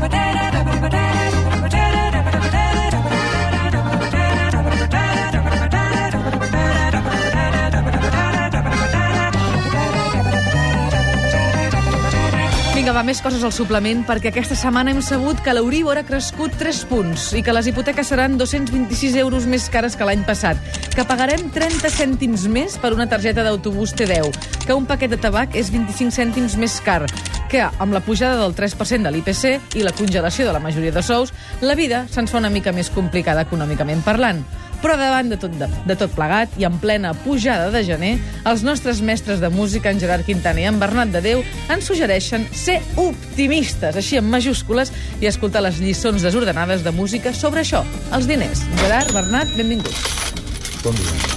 potato. Va, més coses al suplement, perquè aquesta setmana hem sabut que l'Euribor ha crescut 3 punts i que les hipoteques seran 226 euros més cares que l'any passat, que pagarem 30 cèntims més per una targeta d'autobús T10, que un paquet de tabac és 25 cèntims més car, que amb la pujada del 3% de l'IPC i la congelació de la majoria de sous, la vida se'ns fa una mica més complicada econòmicament parlant. Però davant de tot, de, de tot plegat i en plena pujada de gener, els nostres mestres de música, en Gerard Quintana i en Bernat de Déu, ens suggereixen ser optimistes, així en majúscules, i escoltar les lliçons desordenades de música sobre això, els diners. Gerard, Bernat, benvinguts. Bon dia.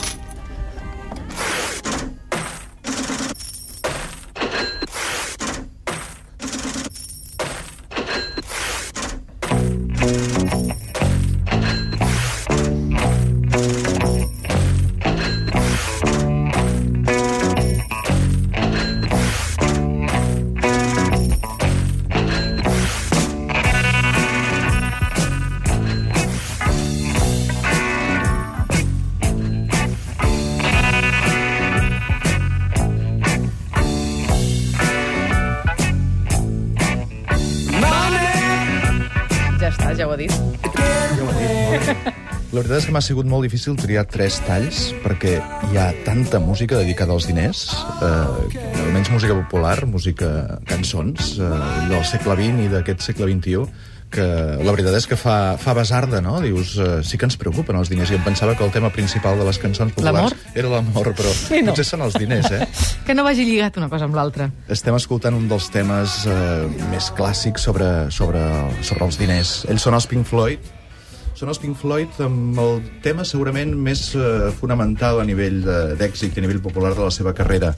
Ja ho ha dit. Ja ho he dit. La veritat és que m'ha sigut molt difícil triar tres talls perquè hi ha tanta música dedicada als diners, eh, almenys música popular, música cançons eh, del segle XX i d'aquest segle XXI, que la veritat és que fa, fa basarda, no? Dius, eh, sí que ens preocupen els diners. I em pensava que el tema principal de les cançons populars era l'amor, però Sí, no. potser són els diners, eh? Que no vagi lligat una cosa amb l'altra. Estem escoltant un dels temes eh, més clàssics sobre, sobre, sobre els diners. Ells són els Pink Floyd. Són els Pink Floyd amb el tema segurament més eh, fonamental a nivell de- d'èxit i a nivell popular de la seva carrera.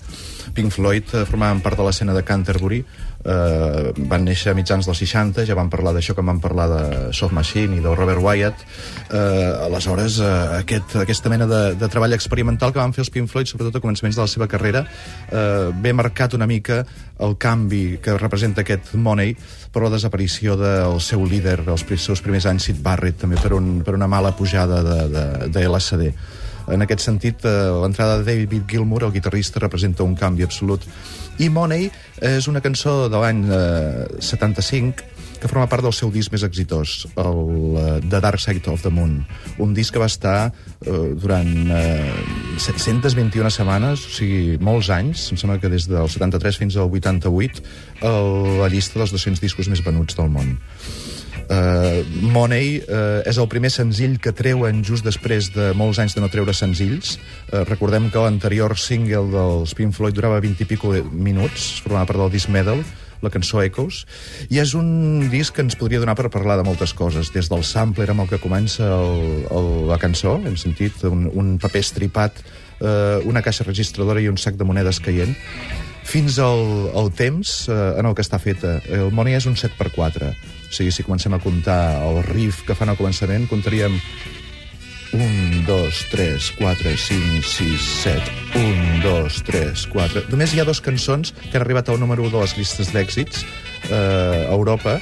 Pink Floyd eh, formaven part de l'escena de Canterbury, eh, van néixer a mitjans dels 60, ja van parlar d'això que van parlar de Soft Machine i del Robert Wyatt. Eh, aleshores, eh, aquest, aquesta mena de, de treball experimental que van fer els Pink Floyd, sobretot a començaments de la seva carrera, eh, ve marcat una mica el canvi que representa aquest Money per la desaparició del seu líder, els seus primers anys, Sid Barrett, també per, un, per una mala pujada de, de, de LSD. En aquest sentit, eh, l'entrada de David Gilmour, el guitarrista, representa un canvi absolut. I Money és una cançó de l'any eh, 75 que forma part del seu disc més exitós, el eh, The Dark Side of the Moon, un disc que va estar eh, durant eh, 721 setmanes, o sigui, molts anys, em sembla que des del 73 fins al 88, a la llista dels 200 discos més venuts del món. Uh, Money uh, és el primer senzill que treuen just després de molts anys de no treure senzills. Uh, recordem que l'anterior single dels Pink Floyd durava 20 i pico minuts, formava part del disc Medal, la cançó Echoes, i és un disc que ens podria donar per parlar de moltes coses, des del sampler amb el que comença el, el, la cançó, hem sentit un, un paper estripat, uh, una caixa registradora i un sac de monedes caient, fins al, al temps eh, en el que està feta. El Money és un 7 per 4 O sigui, si comencem a comptar el riff que fan al començament, comptaríem 1, 2, 3, 4, 5, 6, 7... 1, 2, 3, 4... Només hi ha dues cançons que han arribat al número 1 de les llistes d'èxits eh, a Europa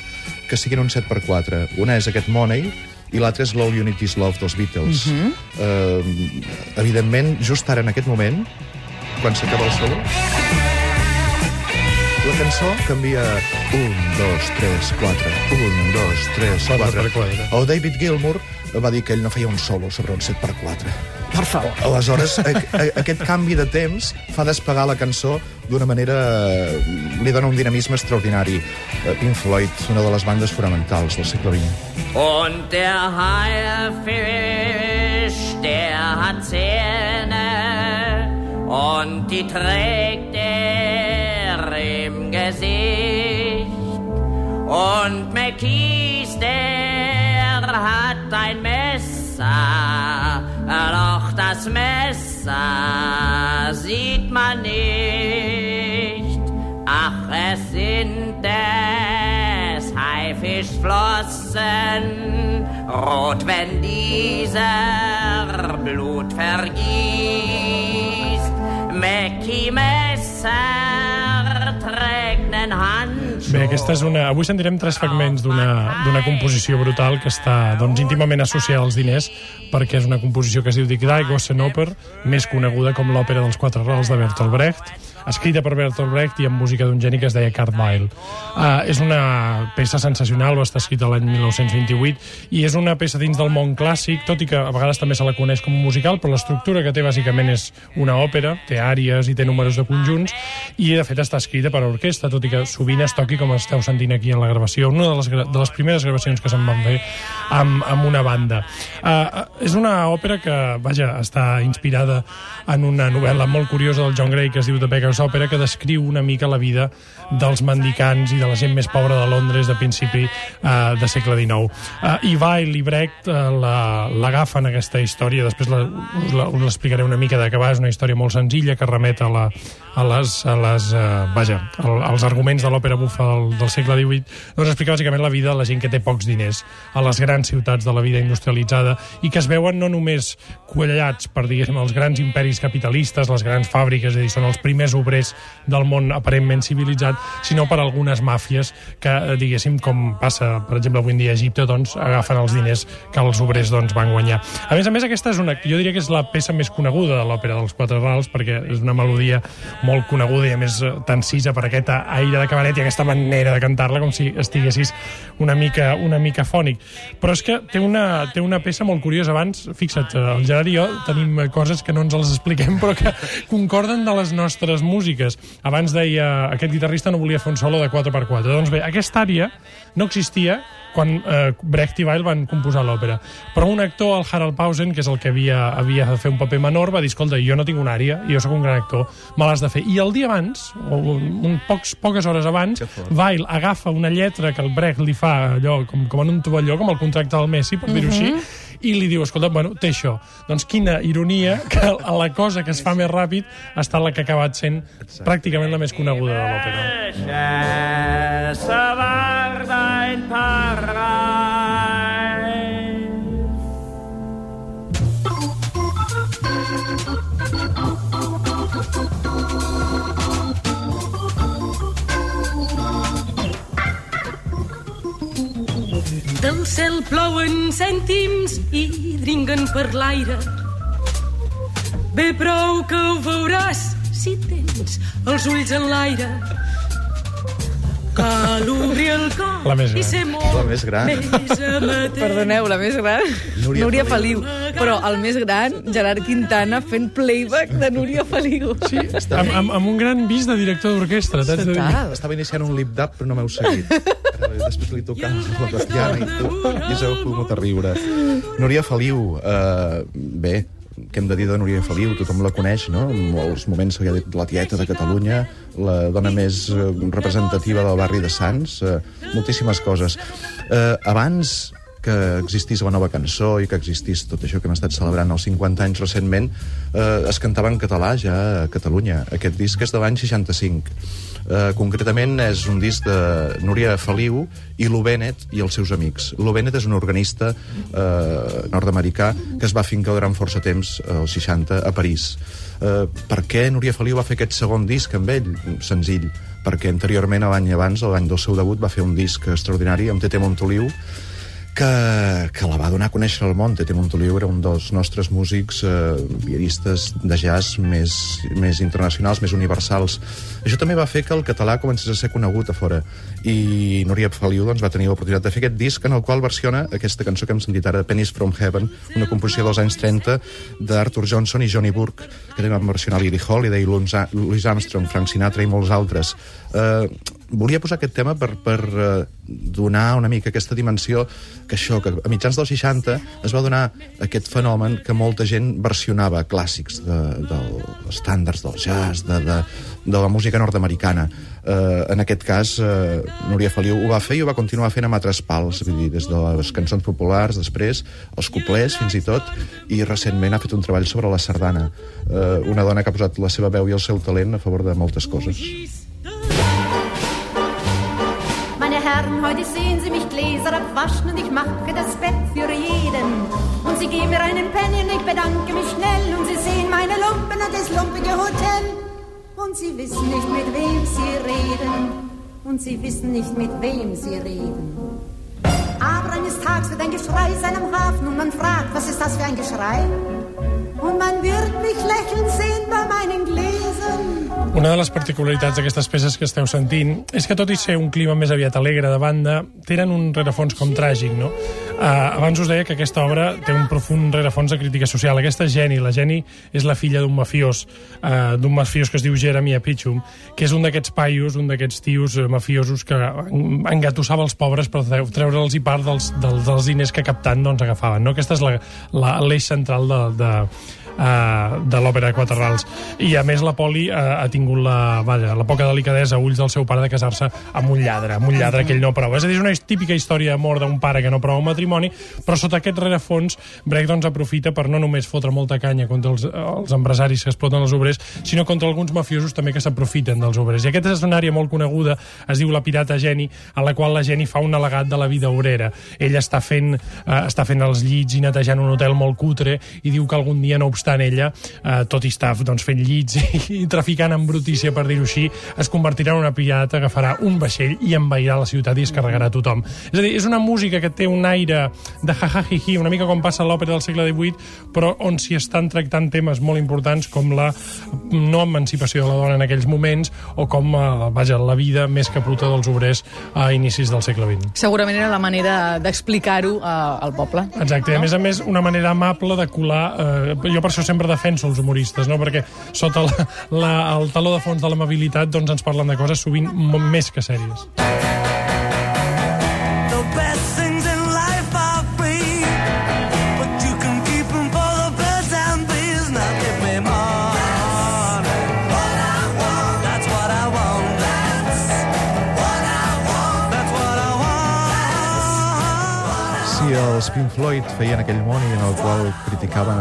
que siguin un 7 per 4 Una és aquest Money i l'altra és All Unity's Love dels Beatles. Uh -huh. eh, evidentment, just ara, en aquest moment, quan s'acaba el solo, la cançó canvia 1, 2, 3, 4, 1, 2, 3, 4. per quatre. El David Gilmour va dir que ell no feia un solo sobre un 7 per 4. Per favor. Aleshores, a, a, aquest canvi de temps fa despegar la cançó d'una manera... li dona un dinamisme extraordinari. Eh, Pink Floyd, una de les bandes fonamentals del segle XX. Und der Haifisch, der hat Zähne und die trägt im Gesicht. Und McKees, der hat ein Messer, doch das Messer sieht man nicht. Ach, es sind des Haifischflossen, rot, wenn dieser Blut vergießt. Mackie Messer Handschuh Bé, aquesta és una... Avui sentirem tres fragments d'una composició brutal que està doncs, íntimament associada als diners perquè és una composició que es diu Die Gossenoper, més coneguda com l'òpera dels quatre rals de Bertolt Brecht, escrita per Bertolt Brecht i amb música d'un geni que es deia Weill. Uh, és una peça sensacional, va estar escrita l'any 1928, i és una peça dins del món clàssic, tot i que a vegades també se la coneix com a musical, però l'estructura que té bàsicament és una òpera, té àries i té números de conjunts, i de fet està escrita per a orquestra, tot i que sovint es toqui com esteu sentint aquí en la gravació, una de les, de les primeres gravacions que se'n van fer amb, amb una banda. Uh, és una òpera que, vaja, està inspirada en una novel·la molt curiosa del John Gray que es diu The Beggar's Opera, que descriu una mica la vida dels mendicants i de la gent més pobra de Londres de principi uh, de segle XIX. Uh, I Weil i Brecht la- l'agafen aquesta història, després la, us la- l'explicaré una mica va, és una història molt senzilla que remet a, la, a les, a les uh, vaja, al, als arguments de l'òpera bufa del, del segle XVIII, doncs explica bàsicament la vida de la gent que té pocs diners a les grans ciutats de la vida industrialitzada i que es veuen no només quallats per, diguéssim, els grans imperis capitalistes, les grans fàbriques, és a dir, són els primers obrers del món aparentment civilitzat, sinó per algunes màfies que, eh, diguéssim, com passa, per exemple, avui en dia a Egipte, doncs, agafen els diners que els obrers doncs, van guanyar. A més a més, aquesta és una, jo diria que és la peça més coneguda de l'òpera dels Quatre Rals, perquè és una melodia molt coneguda i, a més, eh, tan cisa per aquest aire de cabaret i aquesta manera de cantar-la com si estiguessis una mica, una mica fònic. Però és que té una, té una peça molt curiosa. Abans, fixa't, eh, el Gerard i jo tenim coses que no ens les expliquem, però que concorden de les nostres músiques. Abans deia, aquest guitarrista no volia fer un solo de 4x4. Doncs bé, aquesta àrea no existia quan eh, Brecht i Weil van composar l'òpera. Però un actor, el Harald Pausen, que és el que havia, havia de fer un paper menor, va dir, escolta, jo no tinc una àrea, jo sóc un gran actor, me l'has de fer. I el dia abans, o un, un pocs, poques hores abans, Weil agafa una lletra que el Brecht li fa allò, com, com en un tovalló, com el contracte del Messi, per dir-ho així, i li diu, escolta, bueno, té això. Doncs quina ironia que a la cosa que es fa més ràpid està la que ha acabat sent pràcticament la més coneguda de l'òpera. Schäße cel plouen cèntims i dringuen per l'aire. Bé prou que ho veuràs si tens els ulls en l'aire. Cal obrir el cor La més i gran. ser molt La més gran. més amatent. Perdoneu, la més gran, Núria Núria, Feliu. Feliu. Però el més gran, Gerard Quintana fent playback de Núria Feliu. Sí, amb, amb, amb un gran vis de director d'orquestra. Estava iniciant un lip-dap, però no m'heu seguit. Després li tocava la Tatiana i tu, i us heu pogut a riure. Núria Feliu, eh, bé, què hem de dir de Núria Feliu? Tothom la coneix, no? En molts moments se li ha dit la tieta de Catalunya, la dona més eh, representativa del barri de Sants, eh, moltíssimes coses. Eh, abans que existís la nova cançó i que existís tot això que hem estat celebrant els 50 anys recentment, eh, es cantava en català ja a Catalunya. Aquest disc és de l'any 65. Eh, concretament és un disc de Núria Feliu i Lou Bennett i els seus amics. Lou Bennett és un organista eh, nord-americà que es va fincar durant força temps, eh, als 60, a París. Eh, per què Núria Feliu va fer aquest segon disc amb ell? Senzill, perquè anteriorment, l'any abans, l'any del seu debut, va fer un disc extraordinari amb Tete Montoliu, que, que la va donar a conèixer al món. Tete Montoliu era un dels nostres músics eh, viaristes de jazz més, més internacionals, més universals. Això també va fer que el català comencés a ser conegut a fora. I Núria Feliu doncs, va tenir l'oportunitat de fer aquest disc en el qual versiona aquesta cançó que hem sentit ara, Pennies from Heaven, una composició dels anys 30 d'Arthur Johnson i Johnny Burke, que també van versionar Lily Holiday, Louis Armstrong, Frank Sinatra i molts altres. Eh, volia posar aquest tema per, per eh, donar una mica aquesta dimensió que això, que a mitjans dels 60 es va donar aquest fenomen que molta gent versionava clàssics de, dels estàndards del jazz, de, de, de la música nord-americana. Eh, en aquest cas, eh, Núria Feliu ho va fer i ho va continuar fent amb altres pals, vull dir, des de les cançons populars, després, els couplers, fins i tot, i recentment ha fet un treball sobre la sardana. Eh, una dona que ha posat la seva veu i el seu talent a favor de moltes coses. Heute sehen Sie mich Gläser abwaschen und ich mache das Bett für jeden. Und Sie geben mir einen Penny und ich bedanke mich schnell und Sie sehen meine Lumpen und das lumpige Hotel. Und Sie wissen nicht, mit wem Sie reden. und sie wissen nicht, mit wem sie reden. Aber eines Tages wird ein Geschrei sein am Hafen und man fragt, was ist das für ein Geschrei? Und man wird mich lächeln sehen bei meinen Gläsern. Una de les particularitats d'aquestes peces que esteu sentint és que, tot i ser un clima més aviat alegre de banda, tenen un rerefons com tràgic, no? Uh, abans us deia que aquesta obra té un profund rerefons de crítica social. Aquesta Jenny. La Jenny és la filla d'un mafiós, uh, d'un mafiós que es diu Jeremy Apichum, que és un d'aquests paios, un d'aquests tios uh, mafiosos que engatussava els pobres per treure'ls i part dels, dels, dels diners que captant doncs, agafaven. No? Aquesta és l'eix central de, de, uh, de l'òpera de Quatre Rals. I a més la Poli uh, ha tingut la, vaja, la poca delicadesa a ulls del seu pare de casar-se amb un lladre, amb un lladre que ell no prova. És a dir, és una típica història d'amor d'un pare que no prova un matrimoni, però sota aquest rerefons Brecht doncs, aprofita per no només fotre molta canya contra els, els empresaris que exploten els obrers, sinó contra alguns mafiosos també que s'aprofiten dels obrers. I aquesta escenària molt coneguda es diu La pirata Geni, a la qual la Geni fa un alegat de la vida obrera. Ell està fent, eh, està fent els llits i netejant un hotel molt cutre i diu que algun dia, no obstant ella, eh, tot i estar doncs, fent llits i, i traficant amb brutícia, per dir-ho així, es convertirà en una pirata, agafarà un vaixell i envairà la ciutat i es carregarà tothom. És a dir, és una música que té un aire de ha-ha-hi-hi, una mica com passa l'òpera del segle XVIII, però on s'hi estan tractant temes molt importants com la no emancipació de la dona en aquells moments o com, eh, vaja, la vida més que bruta dels obrers a inicis del segle XX. Segurament era la manera d'explicar-ho eh, al poble. Exacte, no? a més a més, una manera amable de colar... Eh, jo per això sempre defenso els humoristes, no? perquè sota la, la, el taló de fons de l'amabilitat doncs ens parlen de coses sovint més que sèries. Si els Pink Floyd feien aquell moni en el qual criticaven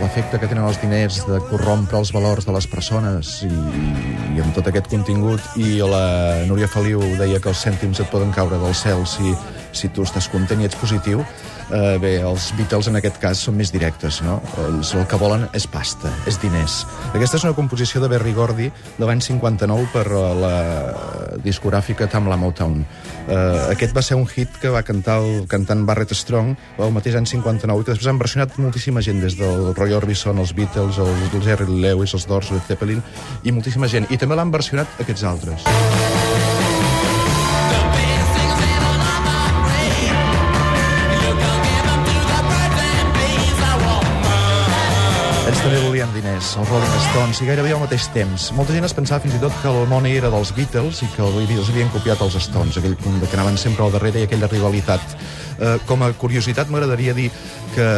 l'efecte que tenen els diners de corrompre els valors de les persones i, i amb tot aquest contingut. I la Núria Feliu deia que els cèntims et poden caure del cel si, si tu estàs content i ets positiu eh, bé, els Beatles en aquest cas són més directes, no? Ells el que volen és pasta, és diners. Aquesta és una composició de Berry Gordy de l'any 59 per eh, la discogràfica Tamla Motown. Eh, aquest va ser un hit que va cantar el cantant Barrett Strong el mateix any 59 i després han versionat moltíssima gent des del Roy Orbison, els Beatles, els, els Jerry Lewis, els Doors, Led Zeppelin i moltíssima gent. I també l'han versionat aquests altres. Ells diners, els Rolling Stones, i gairebé al mateix temps. Molta gent es pensava fins i tot que el món era dels Beatles i que els havien copiat els Stones, aquell punt de que anaven sempre al darrere i aquella rivalitat. Eh, com a curiositat m'agradaria dir que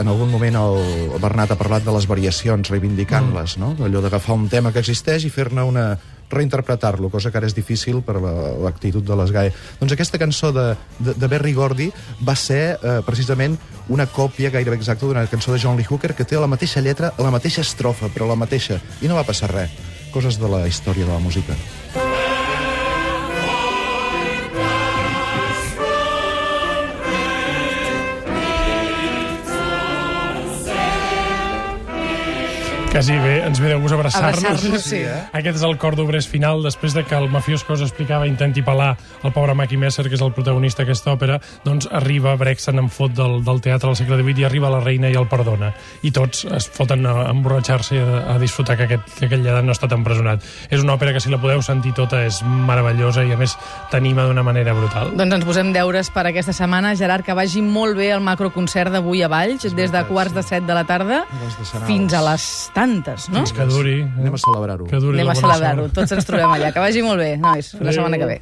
en algun moment el Bernat ha parlat de les variacions, reivindicant-les, no? allò d'agafar un tema que existeix i fer-ne una reinterpretar-lo, cosa que ara és difícil per la- l'actitud de les GAE. Doncs aquesta cançó de, de, de Berry Gordy va ser eh, precisament una còpia gairebé exacta d'una cançó de John Lee Hooker que té la mateixa lletra, la mateixa estrofa, però la mateixa. I no va passar res. Coses de la història de la música. Quasi bé, ens ve de gust abraçar-nos. Abraçar-nos, sí. eh? Aquest és el cor d'obrers final, després de que el mafiós que us explicava intenti pelar el pobre Mackie Messer, que és el protagonista d'aquesta òpera, doncs arriba, Brecht se n'en fot del, del teatre del segle XVIII i arriba la reina i el perdona. I tots es foten a emborratxar-se i a, a disfrutar que aquest, que aquest lledat no ha estat empresonat. És una òpera que, si la podeu sentir tota, és meravellosa i, a més, t'anima d'una manera brutal. Doncs ens posem deures per aquesta setmana. Gerard, que vagi molt bé el macroconcert d'avui a Valls, des de quarts de set de la tarda fins a les tantes, no? Que duri. Anem a celebrar-ho. Anem a celebrar-ho. Tots ens trobem allà. Que vagi molt bé, nois. Una setmana que ve.